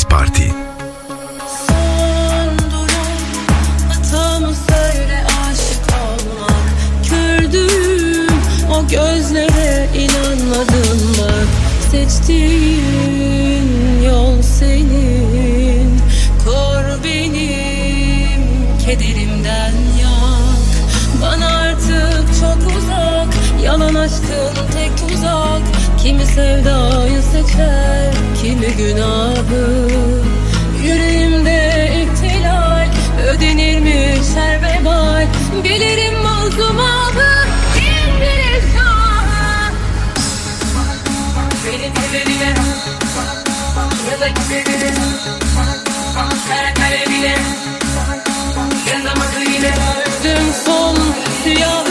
X Party. Gözlere inanmadım bak Seçtiğin yol senin. Kor benim kederimden yak. Bana artık çok uzak. Yalan aşkın tek tuzak. Kimi sevdayı seçer, kimi günahı Dün son siyah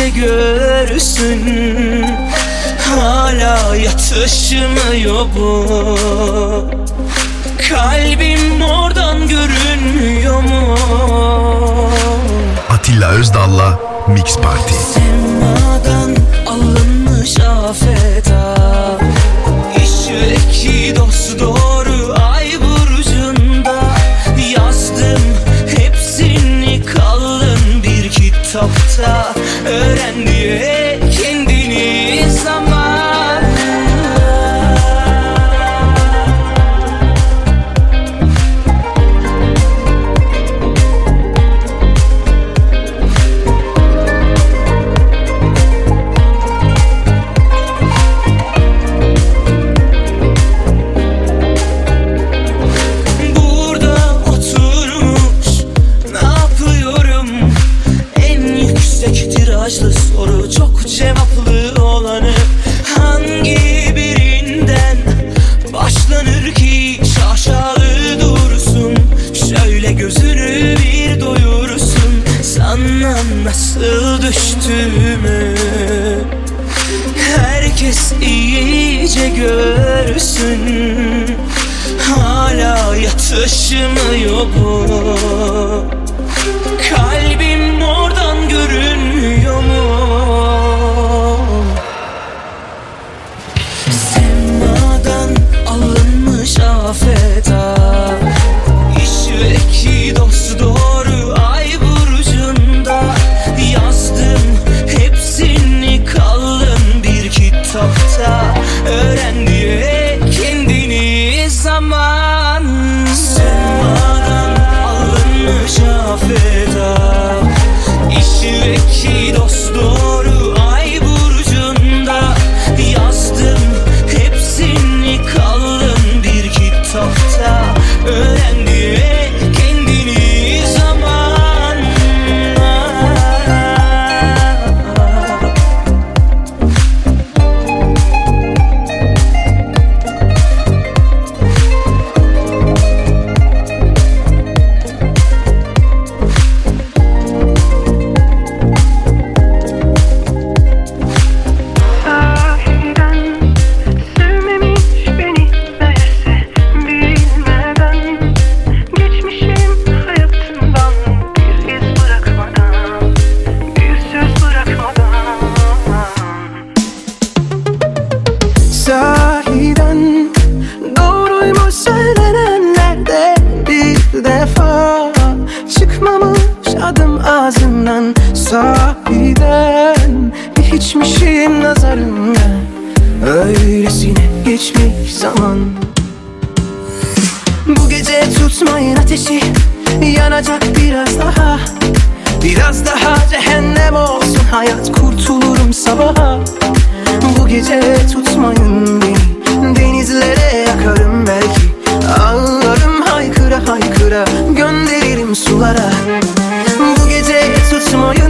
gece görürsün. Hala yatışmıyor bu. Kalbim oradan görünmüyor mu? Atilla Özdal'la Mix Party. Semadan alınmış afet. 그래. Gönderirim sulara. Bu gece tutmayın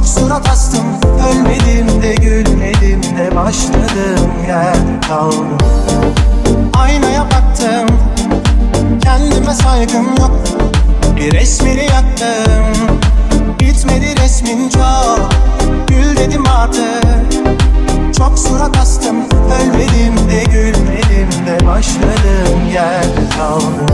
Çok surat astım Ölmedim de gülmedim de Başladığım yerde kaldım. Aynaya baktım Kendime saygım yok. Bir resmini yaktım Bitmedi resmin çok. Gül dedim artık Çok surat astım. Ölmedim de gülmedim de Başladığım yerde kaldım.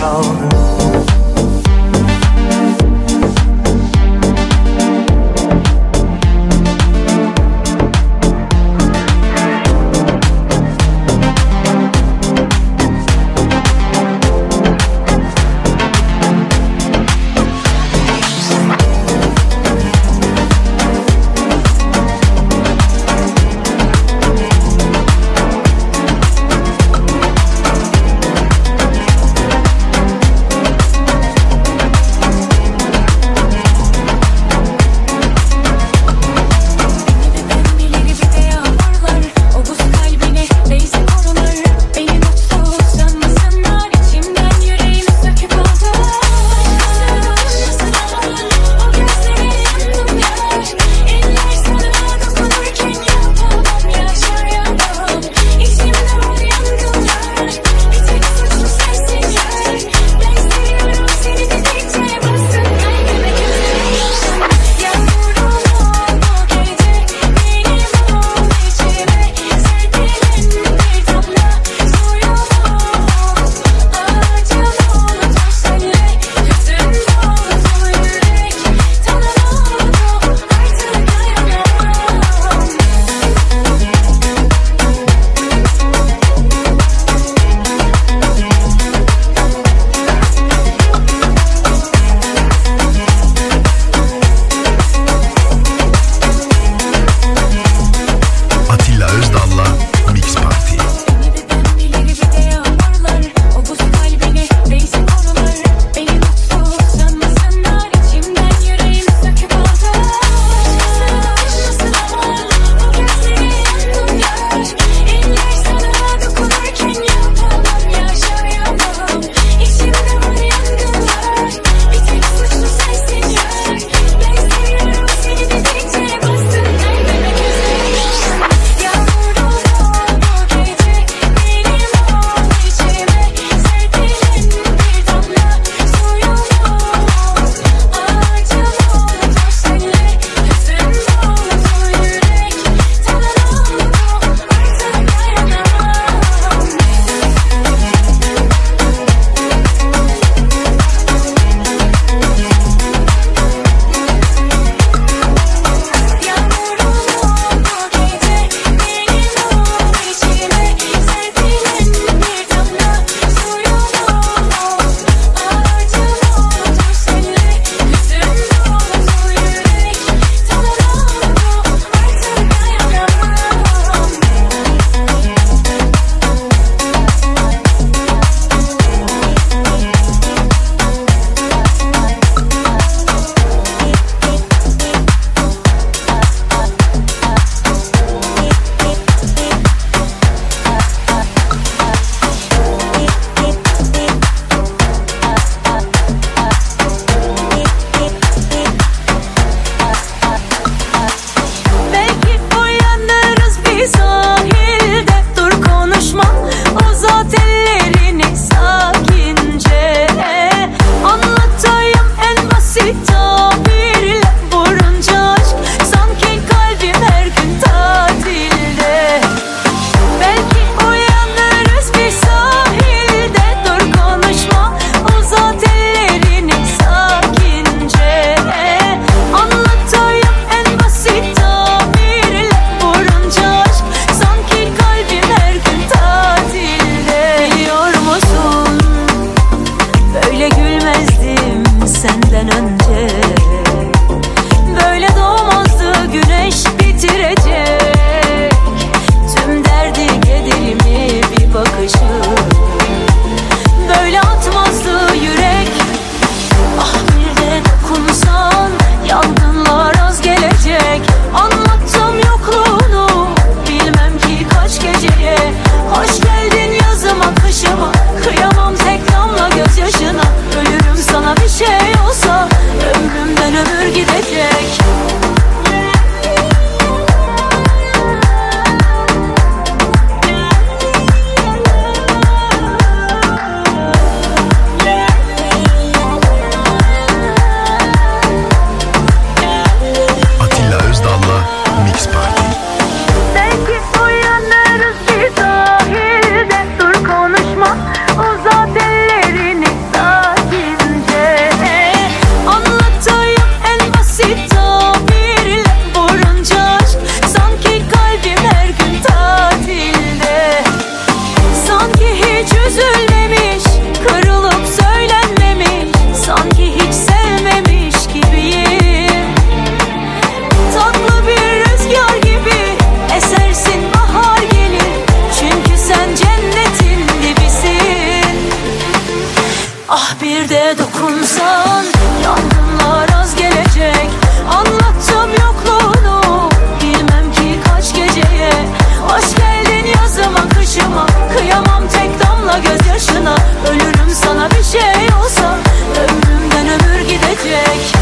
control olursan Yangınlar az gelecek. Anlattım yokluğunu Bilmem ki kaç geceye. Hoş geldin yazıma kışıma Kıyamam tek damla gözyaşına. Ölürüm sana bir şey olsa Ömrümden ömür gidecek.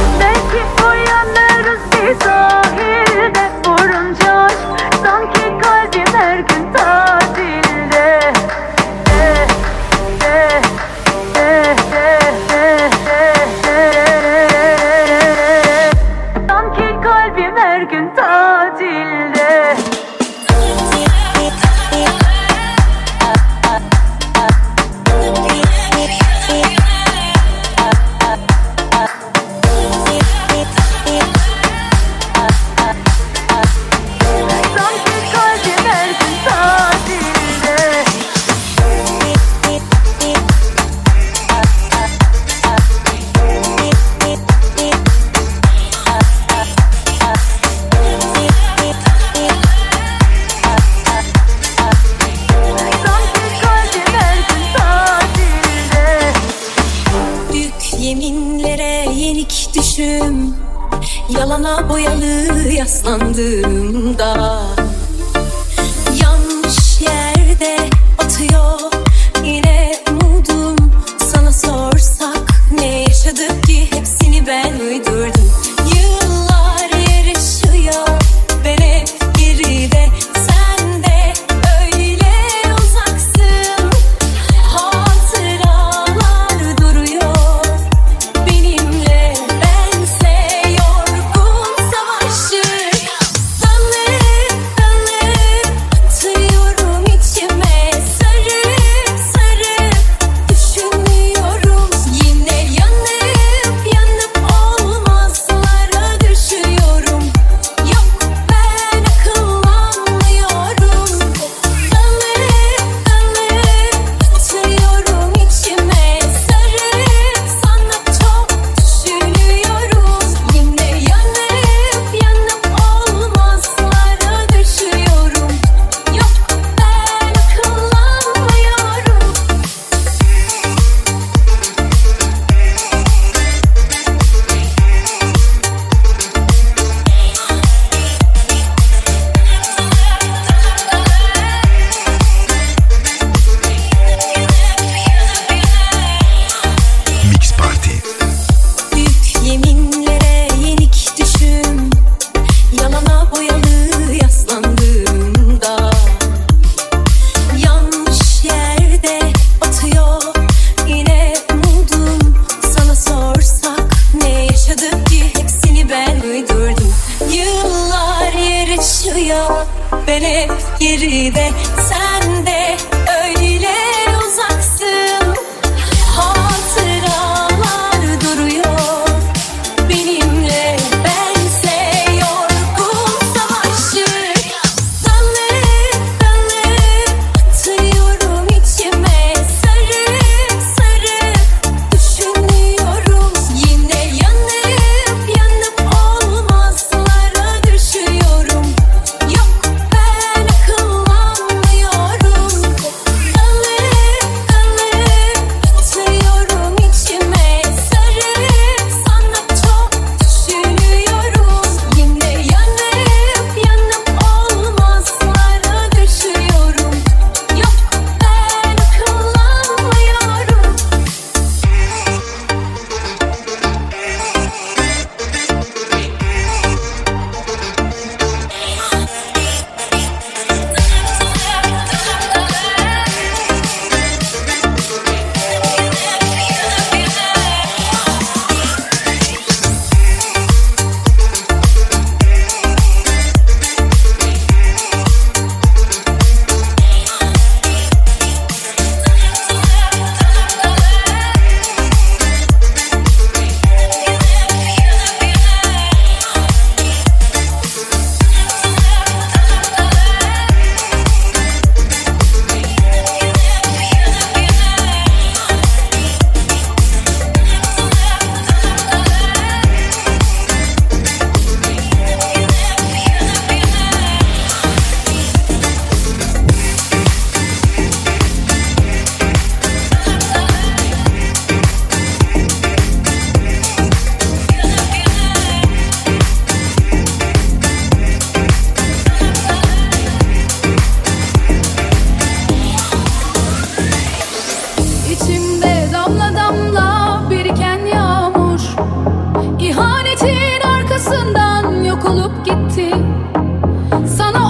Sana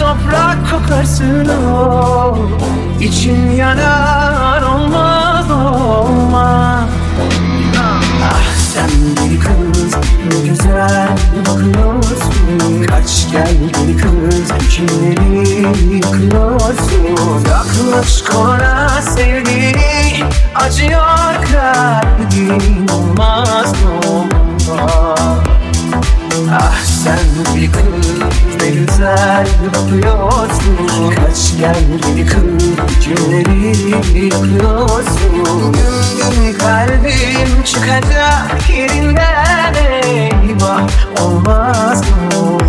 toprak kokarsın İçim yanar olmaz olmaz. Ah sen bir kız ne güzel bakıyorsun Kaç gel bir kız kimleri yıkıyorsun Yaklaş kora sevgi acıyor kalbim olmaz olmaz. Ah sen bir kız ne güzel bakıyorsun Kaç gel bir kız kimleri yıkıyorsun gün kalbim çıkacak yerinden eyvah Olmaz mı?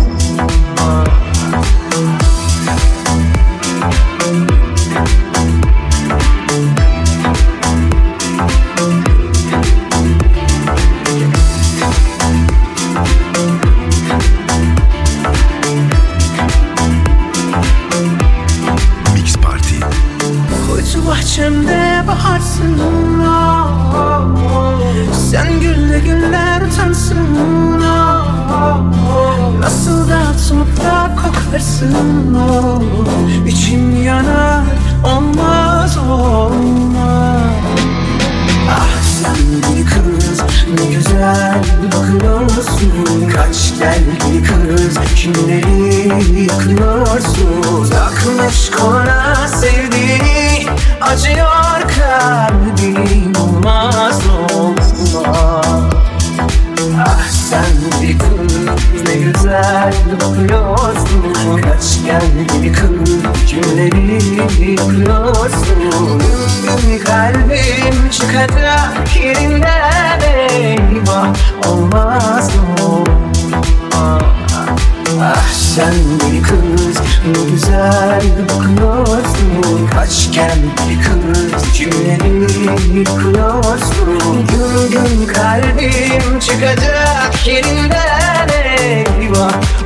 Kokarsın ah. İçim yanar olmaz olmaz Ah sen bir kız ne güzel bakıyorsun Kaç gel bir kız kimleri yıkıyorsun Takmış kona sevdi acıyor kalbim olmaz olmaz güzel bakıyorsun. Kaç gel kız kimleri yıkıyorsun Gün kalbim çıkacak yerinden eyvah Olmaz mı? Ah sen bir kız ne güzel bakıyorsun. Kaç gel bir kız kimleri yıkıyorsun Gün gün kalbim çıkacak yerinden eyvah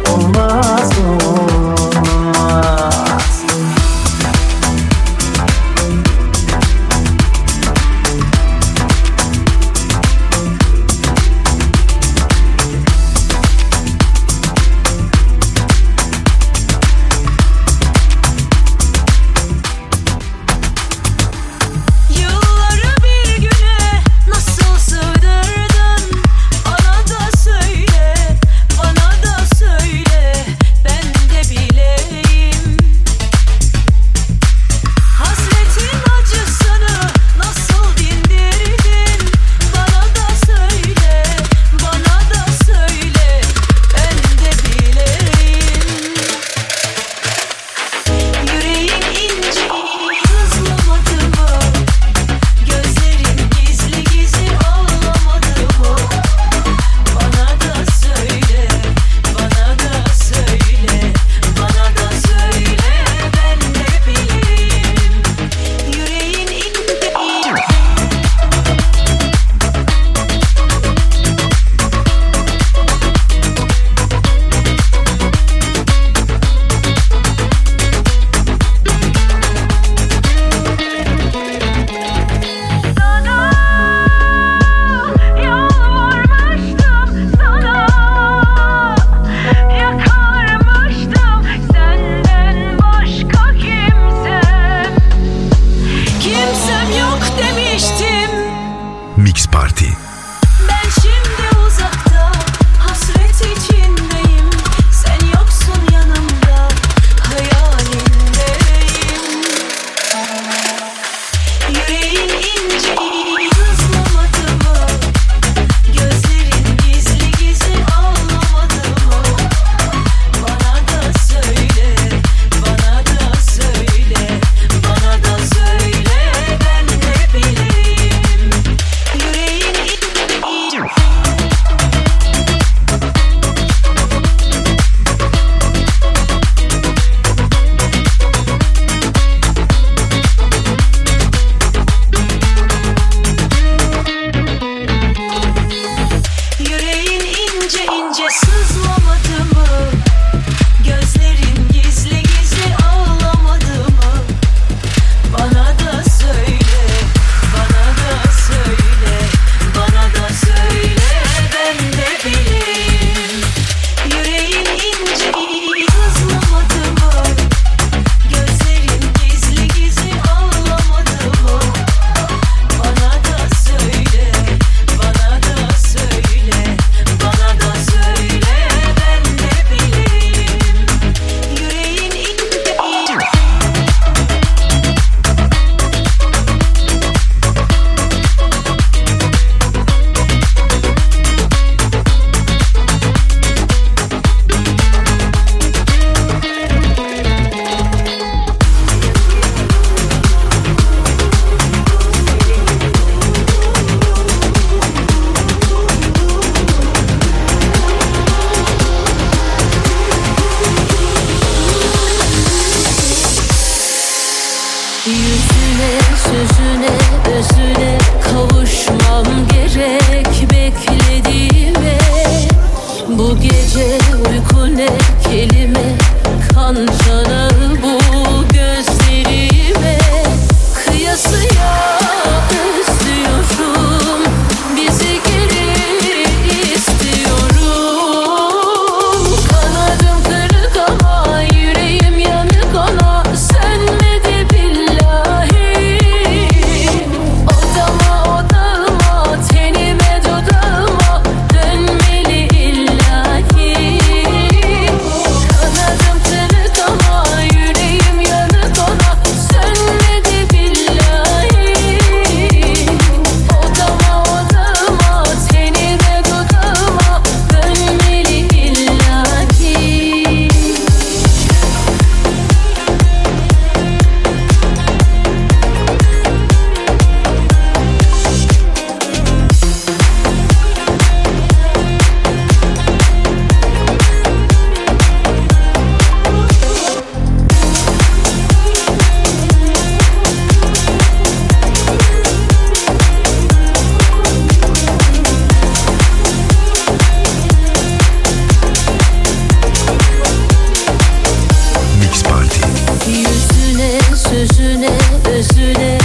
Yüzüne, özüne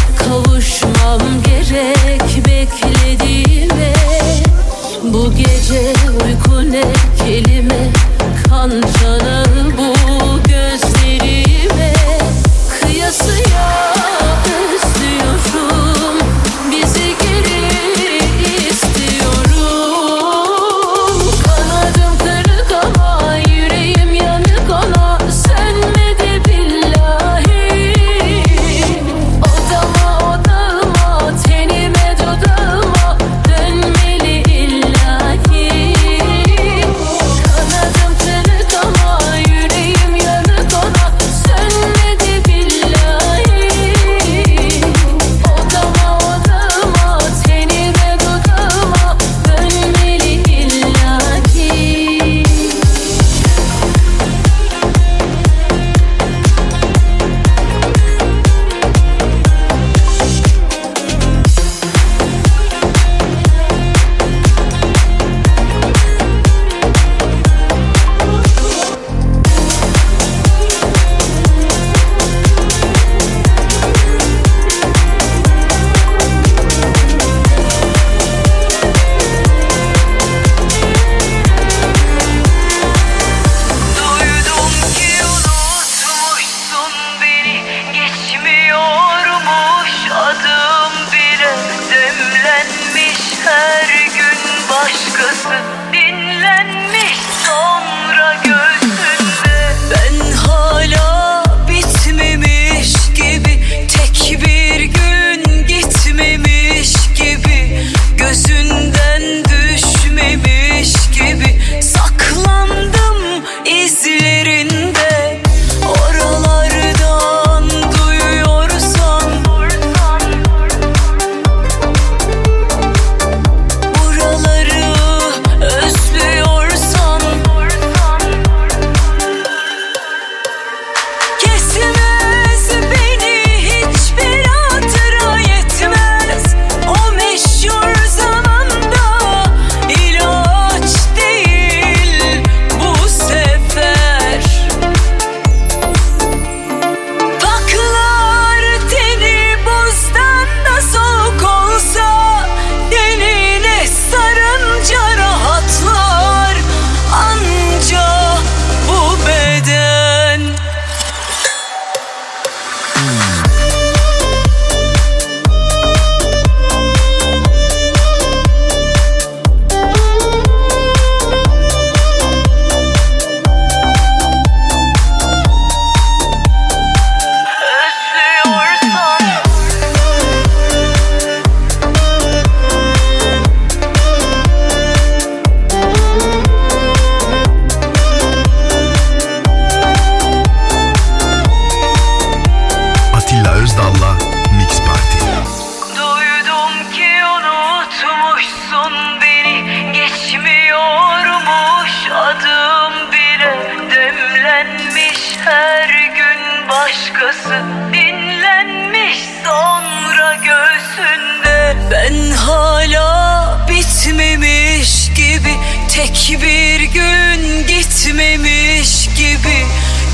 Tek bir gün gitmemiş gibi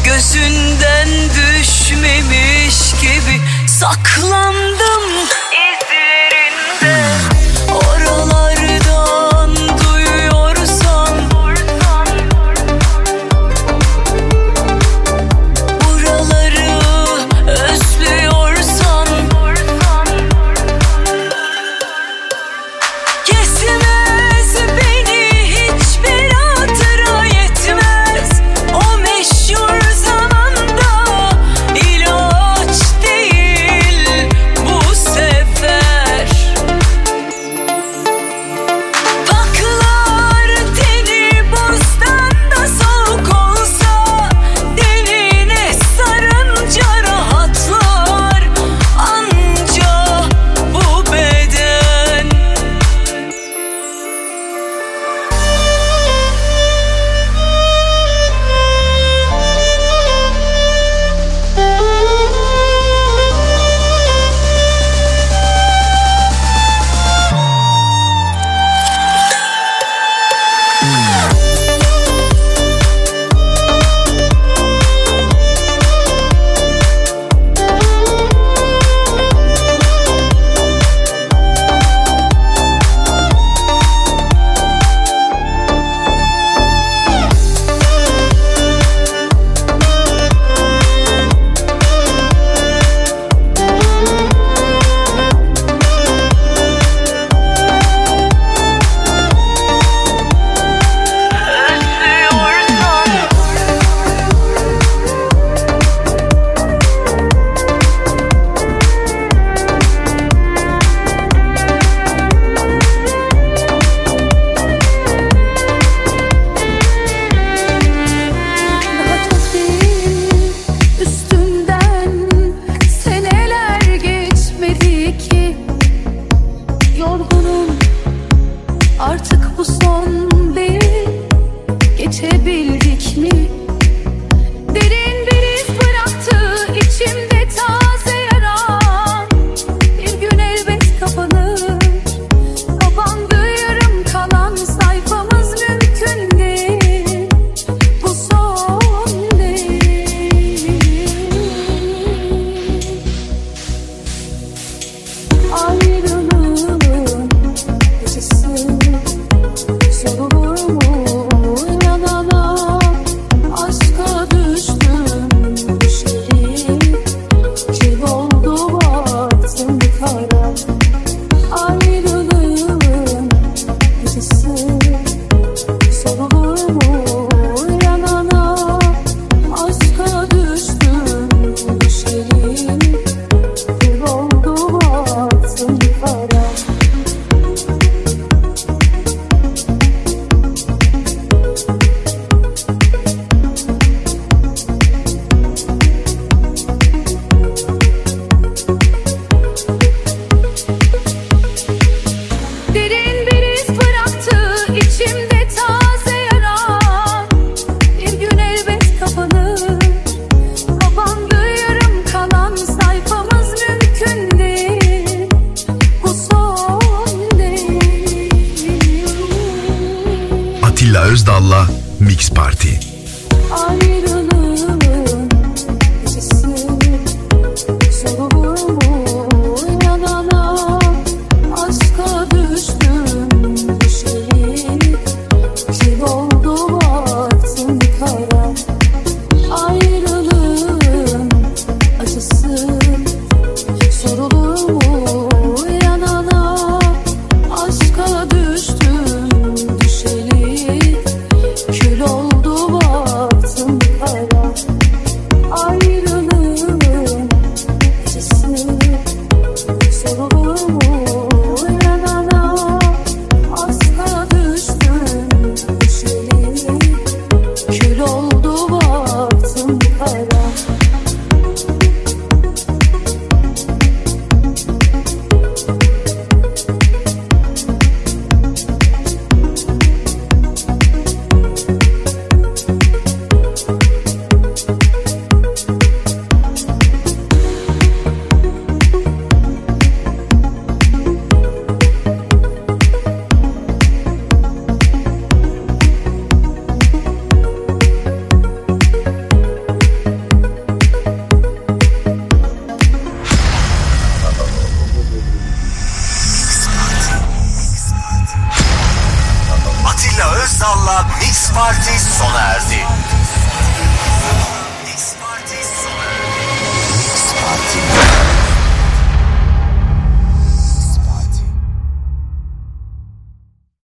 Gözünden düşmemiş gibi. Saklandım izlerinde.